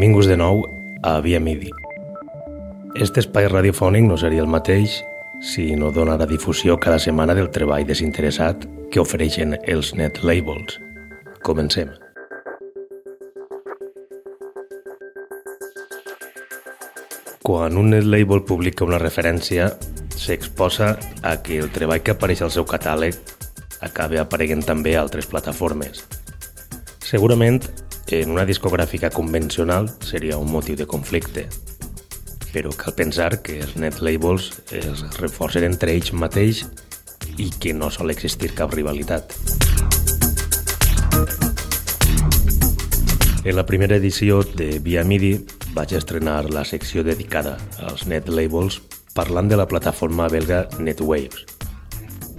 Benvinguts de nou a Via Midi. Este espai radiofònic no seria el mateix si no donara difusió cada setmana del treball desinteressat que ofereixen els net labels. Comencem. Quan un net label publica una referència, s'exposa a que el treball que apareix al seu catàleg acabi apareguent també a altres plataformes. Segurament en una discogràfica convencional seria un motiu de conflicte, però cal pensar que els net labels es reforcen entre ells mateix i que no sol existir cap rivalitat. En la primera edició de Via Midi vaig estrenar la secció dedicada als net labels parlant de la plataforma belga NetWaves.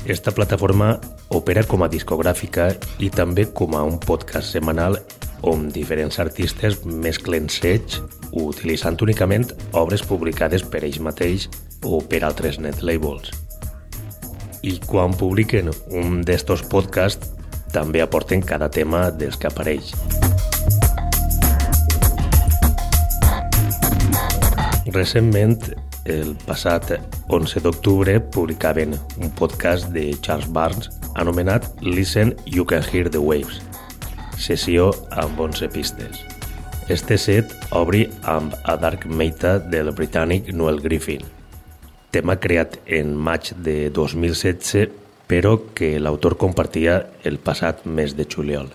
Esta plataforma opera com a discogràfica i també com a un podcast setmanal on diferents artistes mesclen seig utilitzant únicament obres publicades per ells mateix o per altres net labels. I quan publiquen un d'estos podcasts, també aporten cada tema dels que apareix. Recentment, el passat 11 d'octubre, publicaven un podcast de Charles Barnes anomenat Listen, You Can Hear the Waves – sessió amb 11 pistes. Este set obri amb A Dark Meta del britànic Noel Griffin, tema creat en maig de 2016 però que l'autor compartia el passat mes de juliol.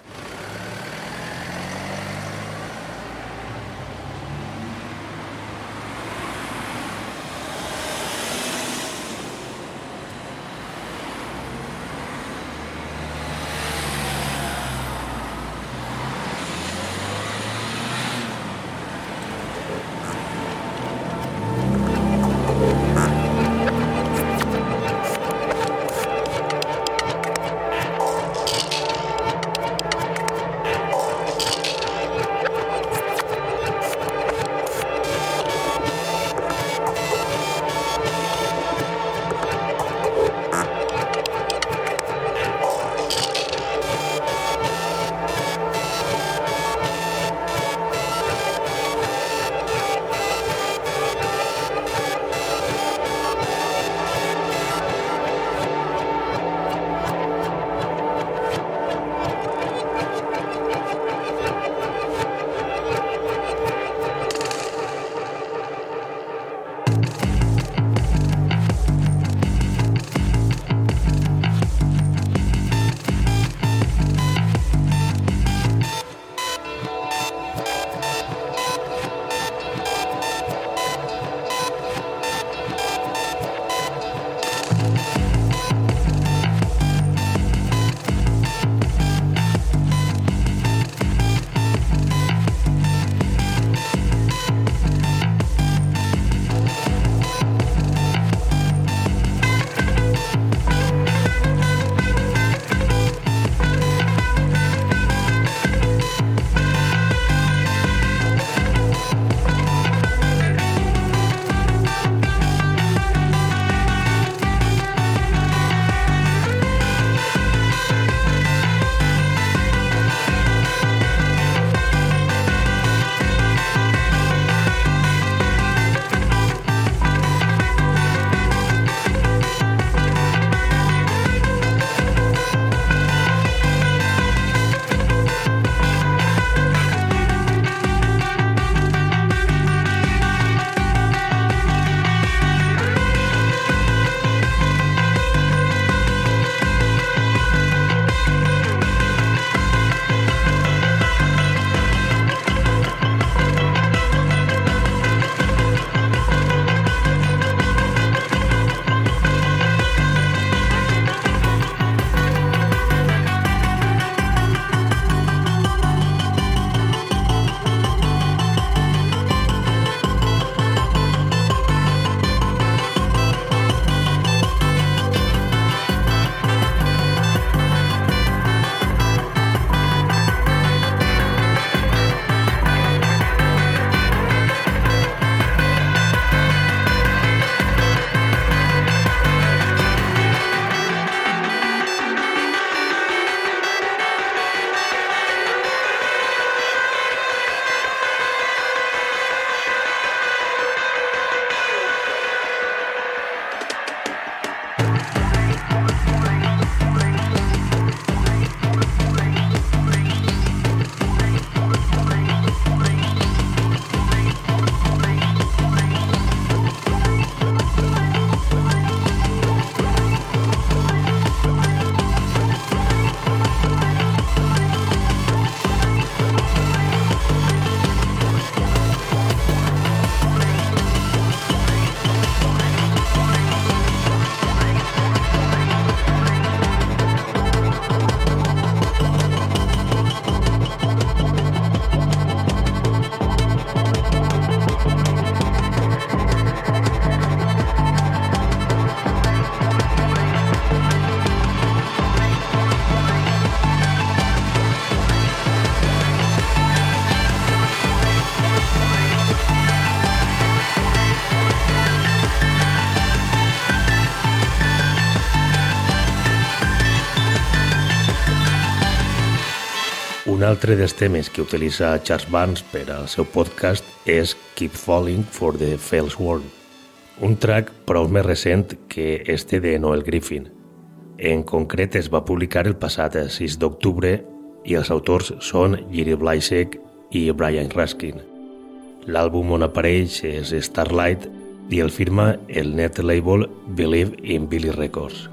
Altre dels temes que utilitza Charles Barnes per al seu podcast és Keep Falling for the Fell's World, un track prou més recent que este de Noel Griffin. En concret es va publicar el passat 6 d'octubre i els autors són Giri Blysek i Brian Raskin. L'àlbum on apareix és Starlight i el firma el net label Believe in Billy Records.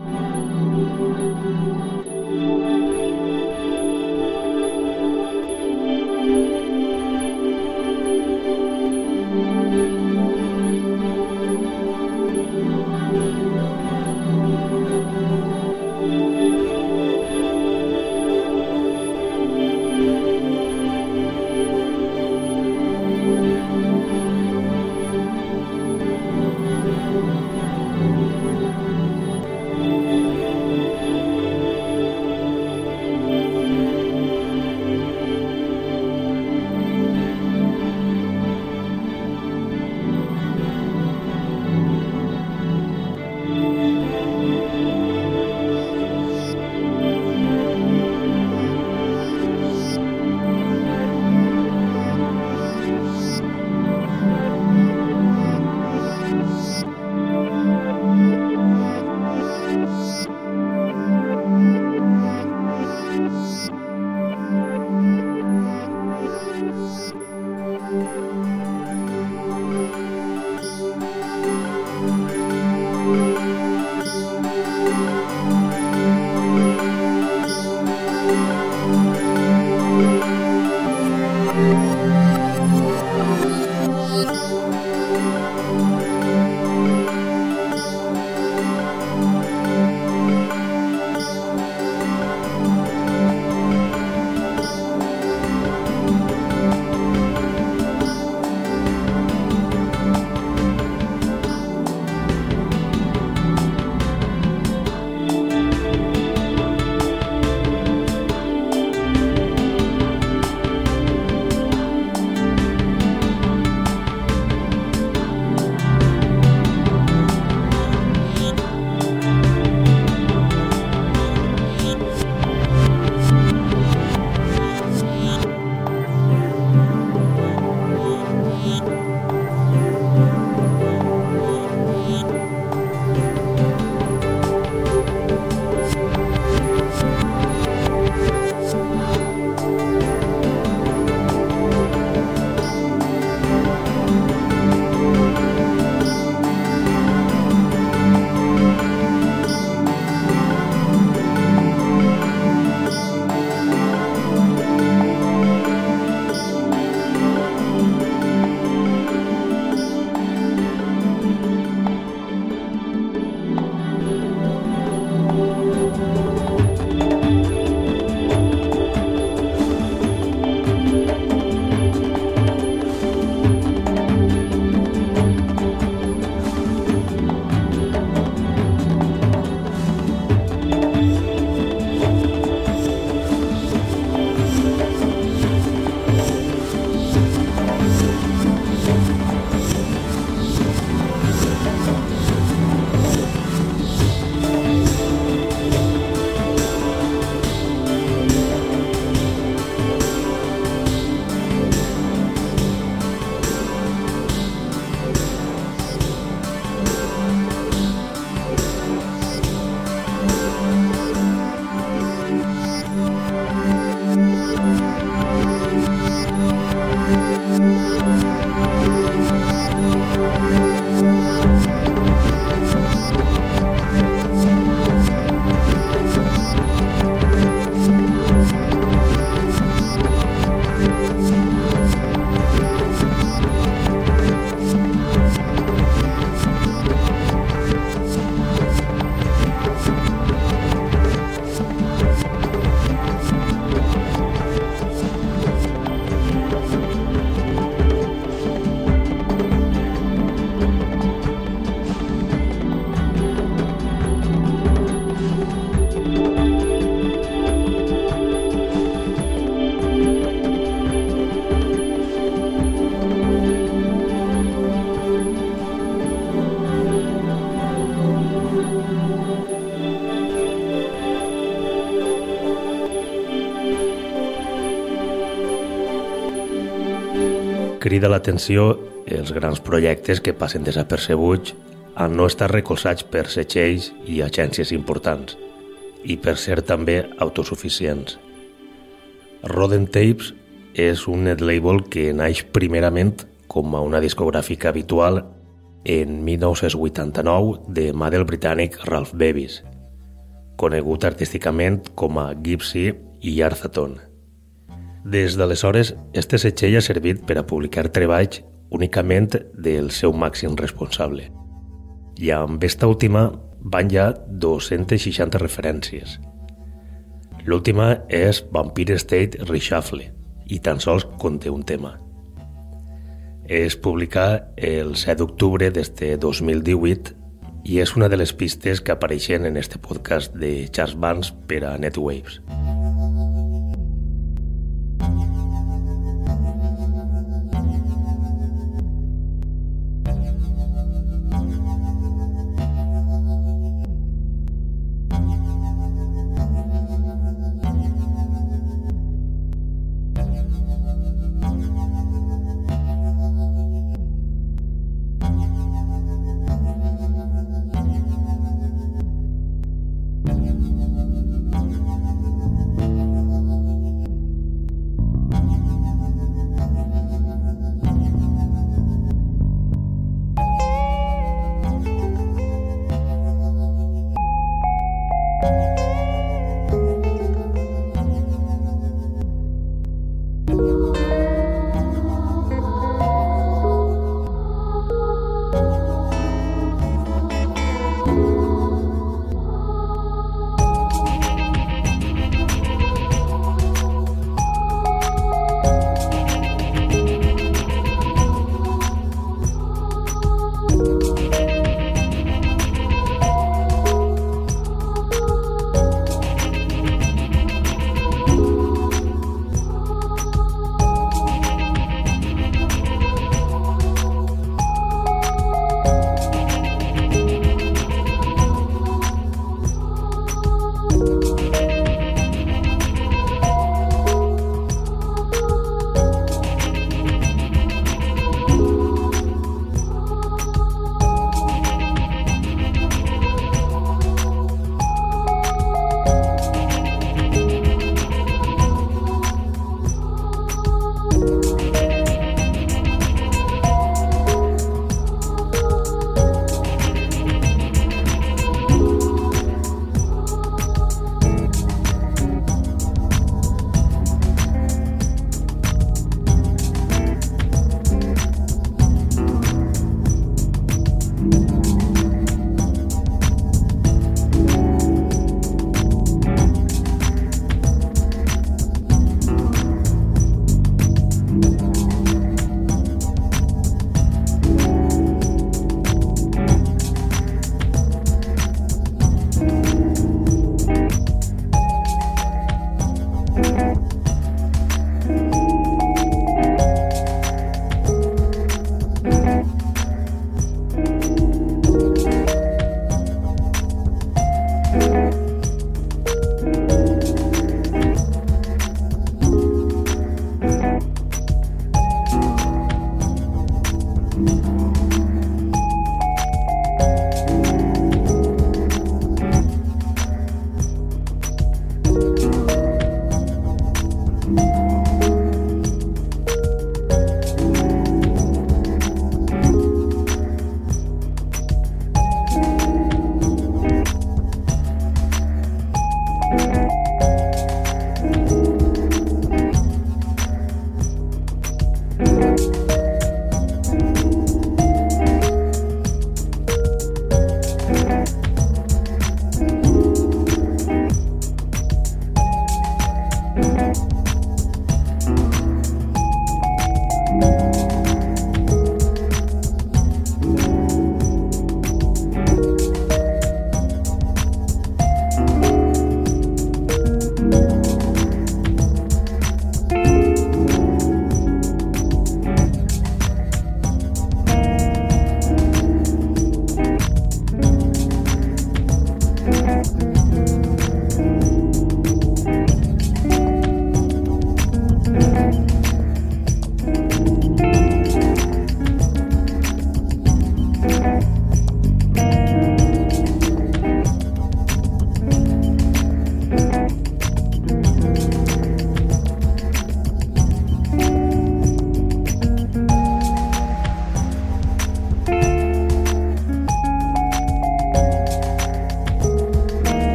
Crida l'atenció els grans projectes que passen desapercebuts al no estar recolzats per setxells i agències importants i per ser també autosuficients. Roden Tapes és un net label que naix primerament com a una discogràfica habitual en 1989 de mà del britànic Ralph Bevis, conegut artísticament com a Gypsy i Arthaton. Des d'aleshores, este setxell ha servit per a publicar treballs únicament del seu màxim responsable. I amb esta última van ja 260 referències. L'última és Vampire State Reshuffle i tan sols conté un tema. Es publica el 7 d'octubre d'este 2018 i és una de les pistes que apareixen en este podcast de Charles Barnes per a NetWaves.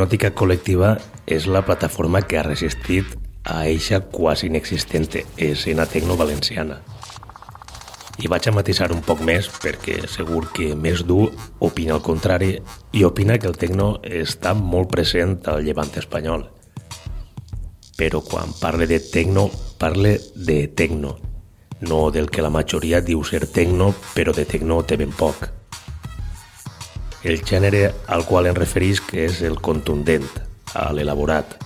Hipnòtica Col·lectiva és la plataforma que ha resistit a eixa quasi inexistente escena tecno-valenciana. I vaig a matisar un poc més perquè segur que més dur opina el contrari i opina que el tecno està molt present al llevant espanyol. Però quan parle de tecno, parle de tecno, no del que la majoria diu ser tecno, però de tecno té ben poc. El gènere al qual em referís que és el contundent, l'elaborat,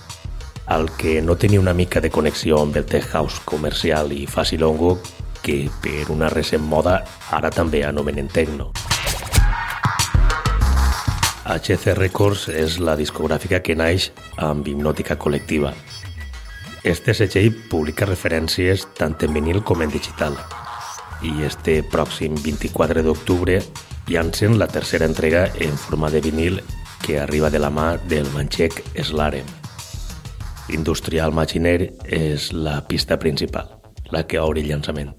al que no tenia una mica de connexió amb el tech house comercial i facilongo que per una recent moda ara també anomenen techno. HC Records és la discogràfica que naix amb hipnòtica col·lectiva. Este segell publica referències tant en vinil com en digital i este pròxim 24 d'octubre llancen la tercera entrega en forma de vinil que arriba de la mà del manxec Slarem. Industrial Machiner és la pista principal, la que obre el llançament.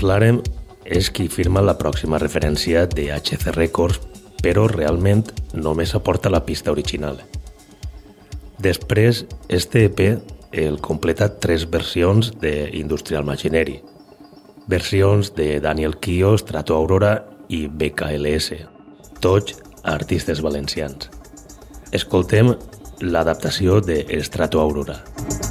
Slarem és qui firma la pròxima referència de HC Records, però realment només aporta la pista original. Després, este EP el completa tres versions de Industrial Machinery, versions de Daniel Kio, Strato Aurora i BKLS, tots artistes valencians. Escoltem l'adaptació de Strato Aurora. britànic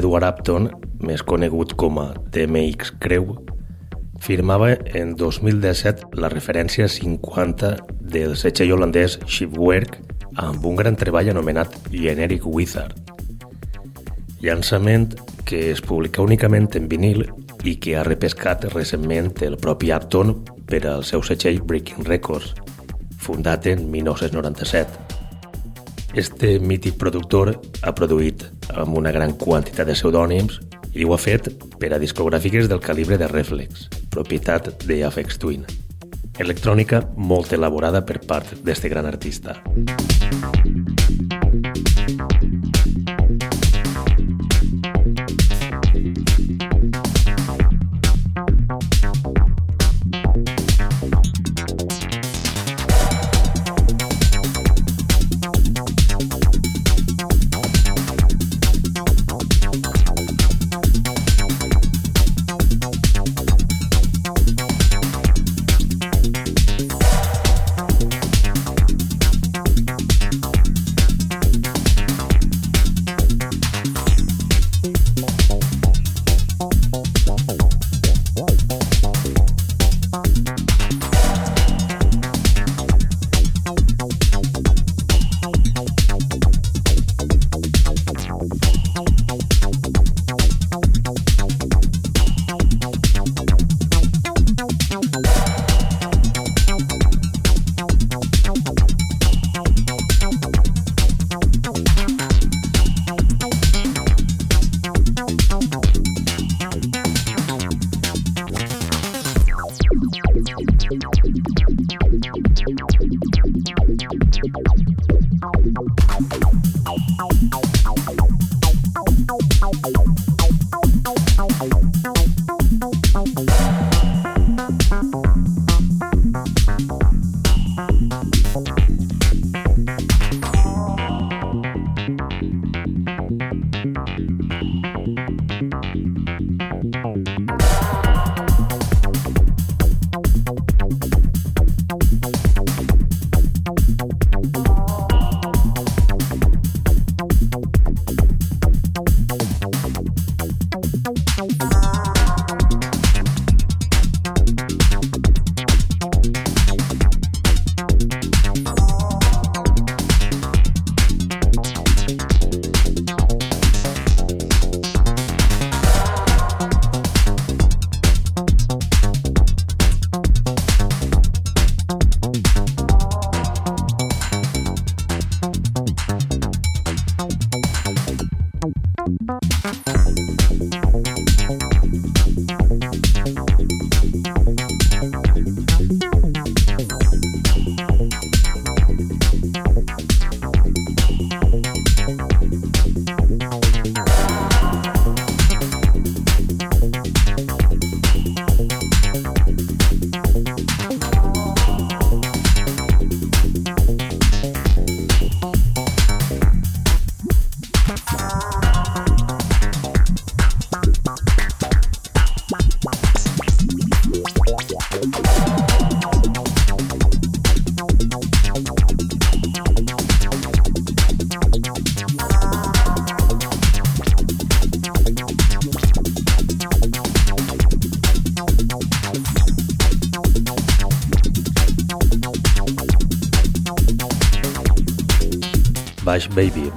Edward Upton, més conegut com a DMX Crew, firmava en 2017 la referència 50 del setxell holandès Shipwork amb un gran treball anomenat Generic Wizard. Llançament que es publica únicament en vinil i que ha repescat recentment el propi Upton per al seu setxell Breaking Records, fundat en 1997. Este mític productor ha produït amb una gran quantitat de pseudònims i ho ha fet per a discogràfiques del calibre de Reflex, propietat de Afex Twin. Electrònica molt elaborada per part d'este gran artista. Bash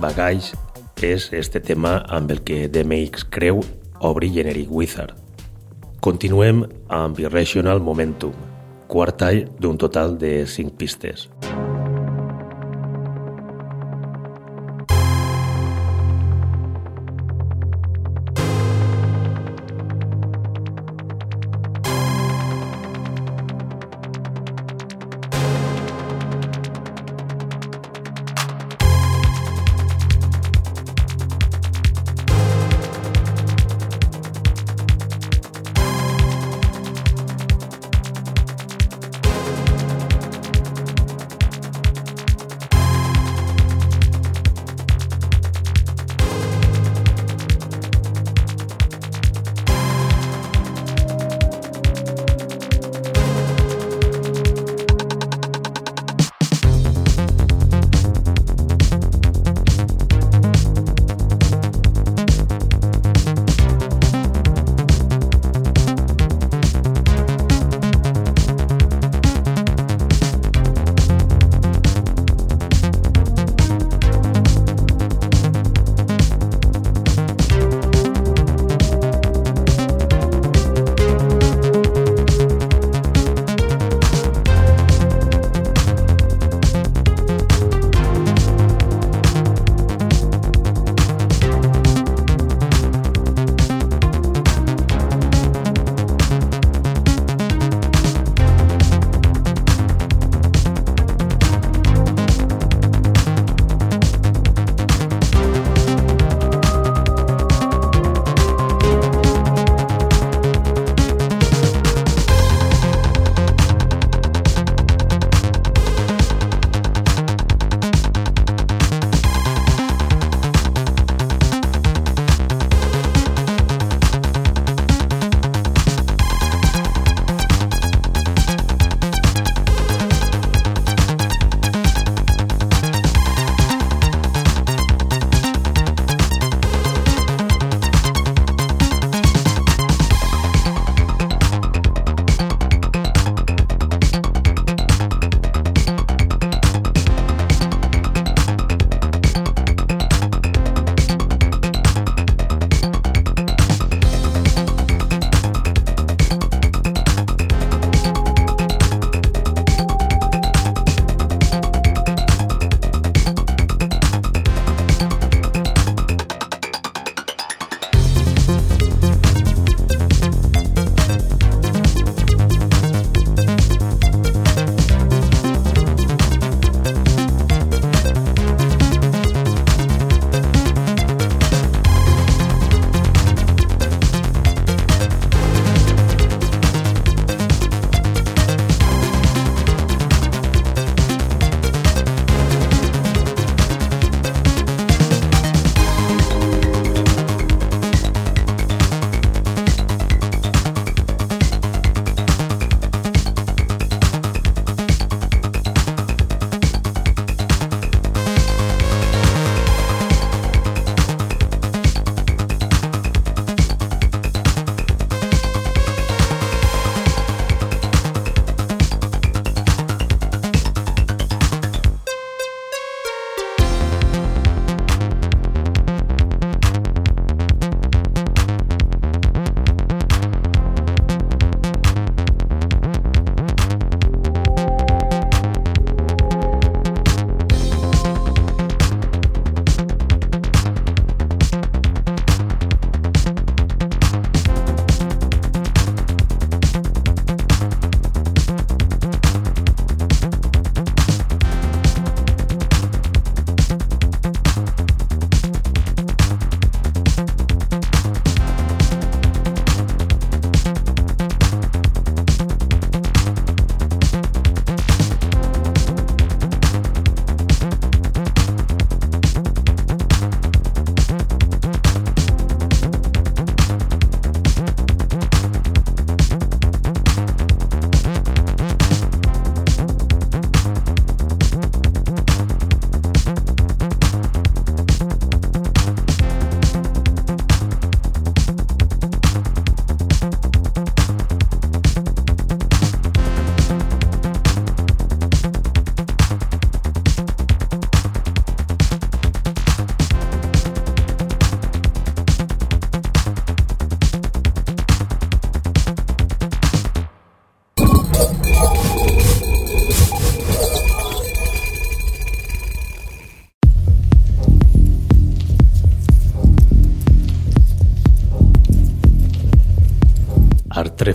Bagage és este tema amb el que DMX creu obri Generic Wizard. Continuem amb Irrational Momentum, quart tall d'un total de 5 pistes.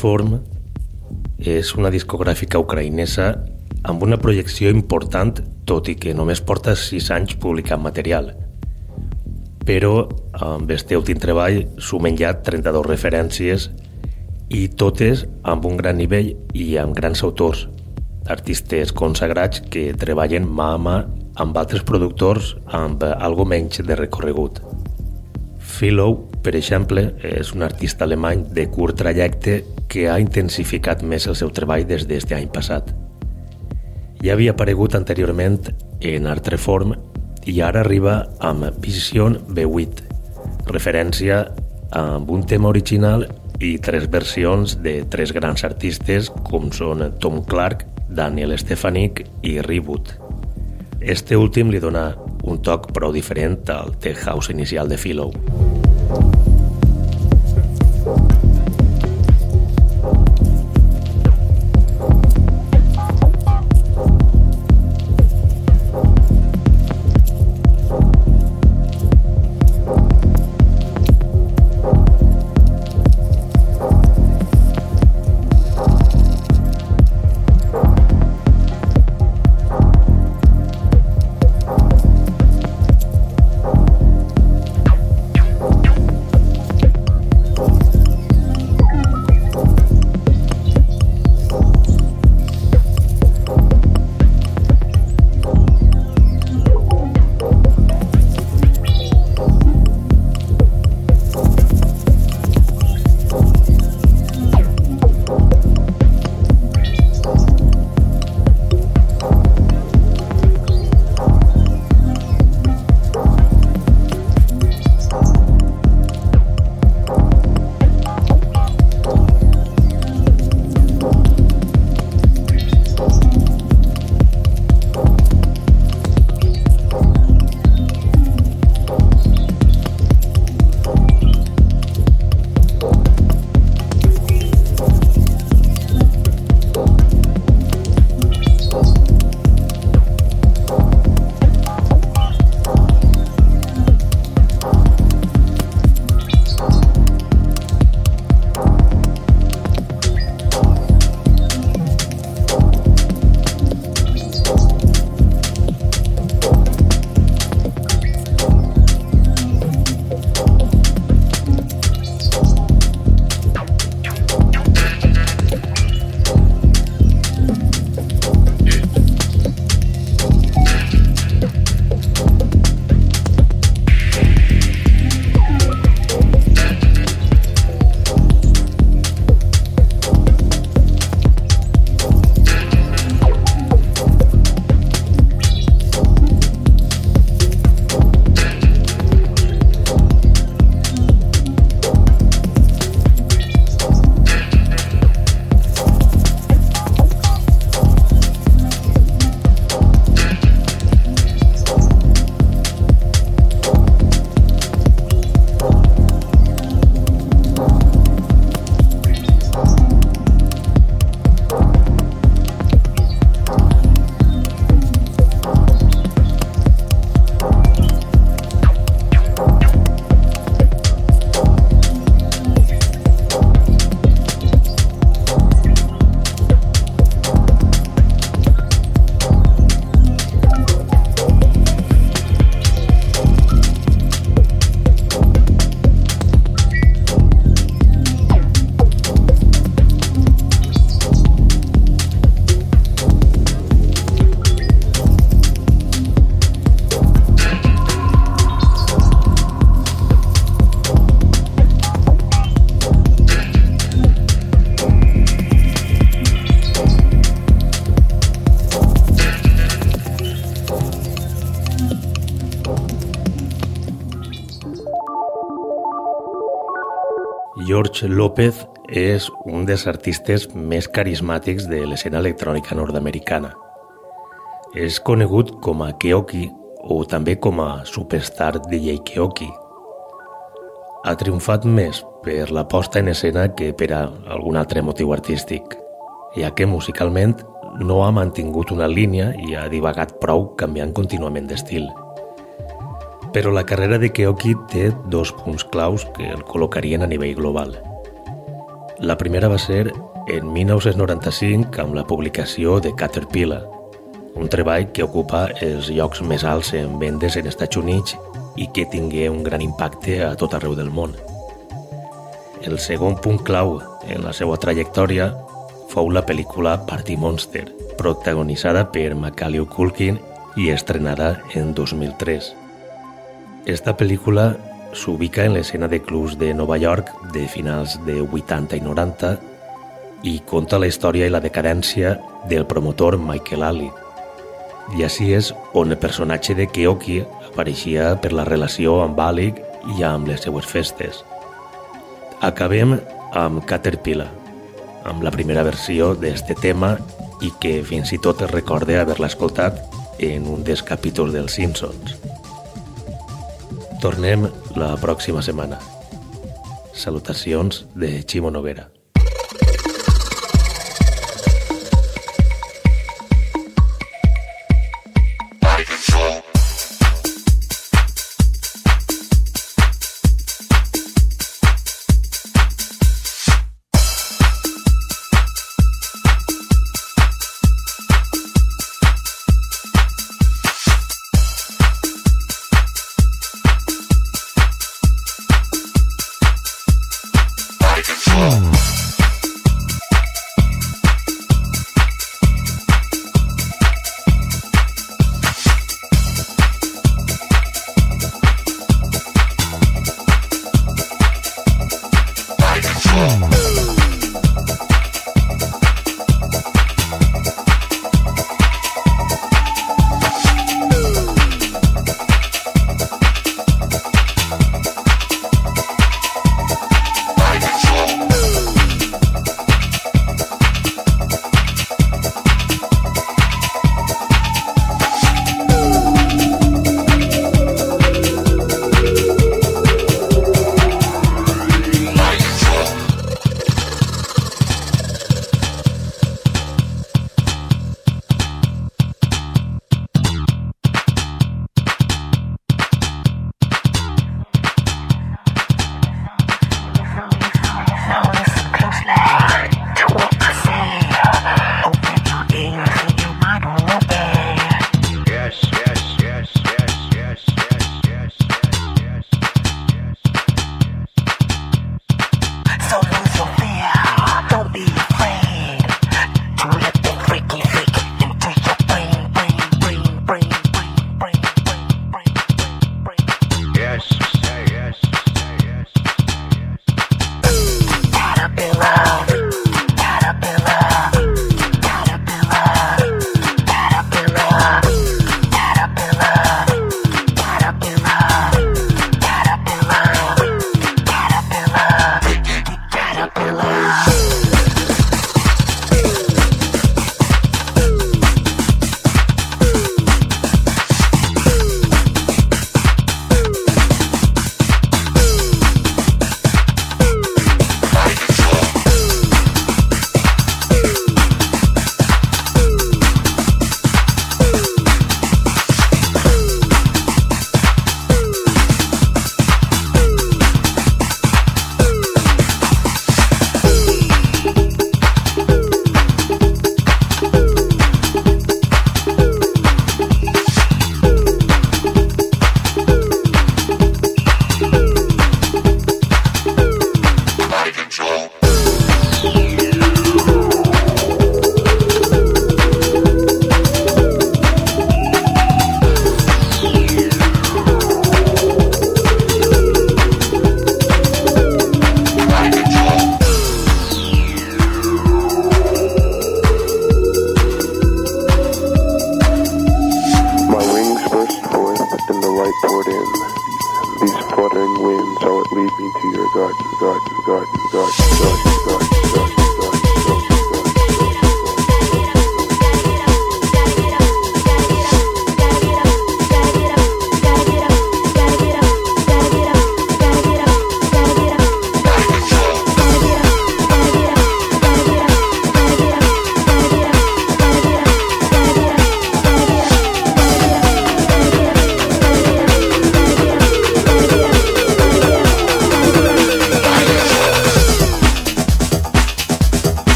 Artreform és una discogràfica ucraïnesa amb una projecció important, tot i que només porta 6 anys publicant material. Però amb este últim treball sumen ja 32 referències i totes amb un gran nivell i amb grans autors, artistes consagrats que treballen mà a mà amb altres productors amb algo menys de recorregut. Philo, per exemple, és un artista alemany de curt trajecte que ha intensificat més el seu treball des d'aquest any passat. Ja havia aparegut anteriorment en Artreform i ara arriba amb Vision B8, referència amb un tema original i tres versions de tres grans artistes com són Tom Clark, Daniel Stefanik i Reboot. Este últim li dona un toc prou diferent al tech house inicial de Philo. Thank you. López és un dels artistes més carismàtics de l'escena electrònica nord-americana. És conegut com a Keoki o també com a Superstar DJ Keoki. Ha triomfat més per la posta en escena que per a algun altre motiu artístic, ja que musicalment no ha mantingut una línia i ha divagat prou canviant contínuament d'estil. Però la carrera de Keoki té dos punts claus que el col·locarien a nivell global. La primera va ser en 1995 amb la publicació de Caterpillar, un treball que ocupa els llocs més alts en vendes en Estats Units i que tingué un gran impacte a tot arreu del món. El segon punt clau en la seva trajectòria fou la pel·lícula Party Monster, protagonitzada per Macaulay Culkin i estrenada en 2003. Esta pel·lícula s'ubica en l'escena de clubs de Nova York de finals de 80 i 90 i conta la història i la decadència del promotor Michael Alley. I així és on el personatge de Keoki apareixia per la relació amb Alec i amb les seues festes. Acabem amb Caterpillar, amb la primera versió d'este tema i que fins i tot es recorde haver-la escoltat en un dels capítols dels Simpsons. Tornem la pròxima setmana. Salutacions de Ximo Noguera. Oh.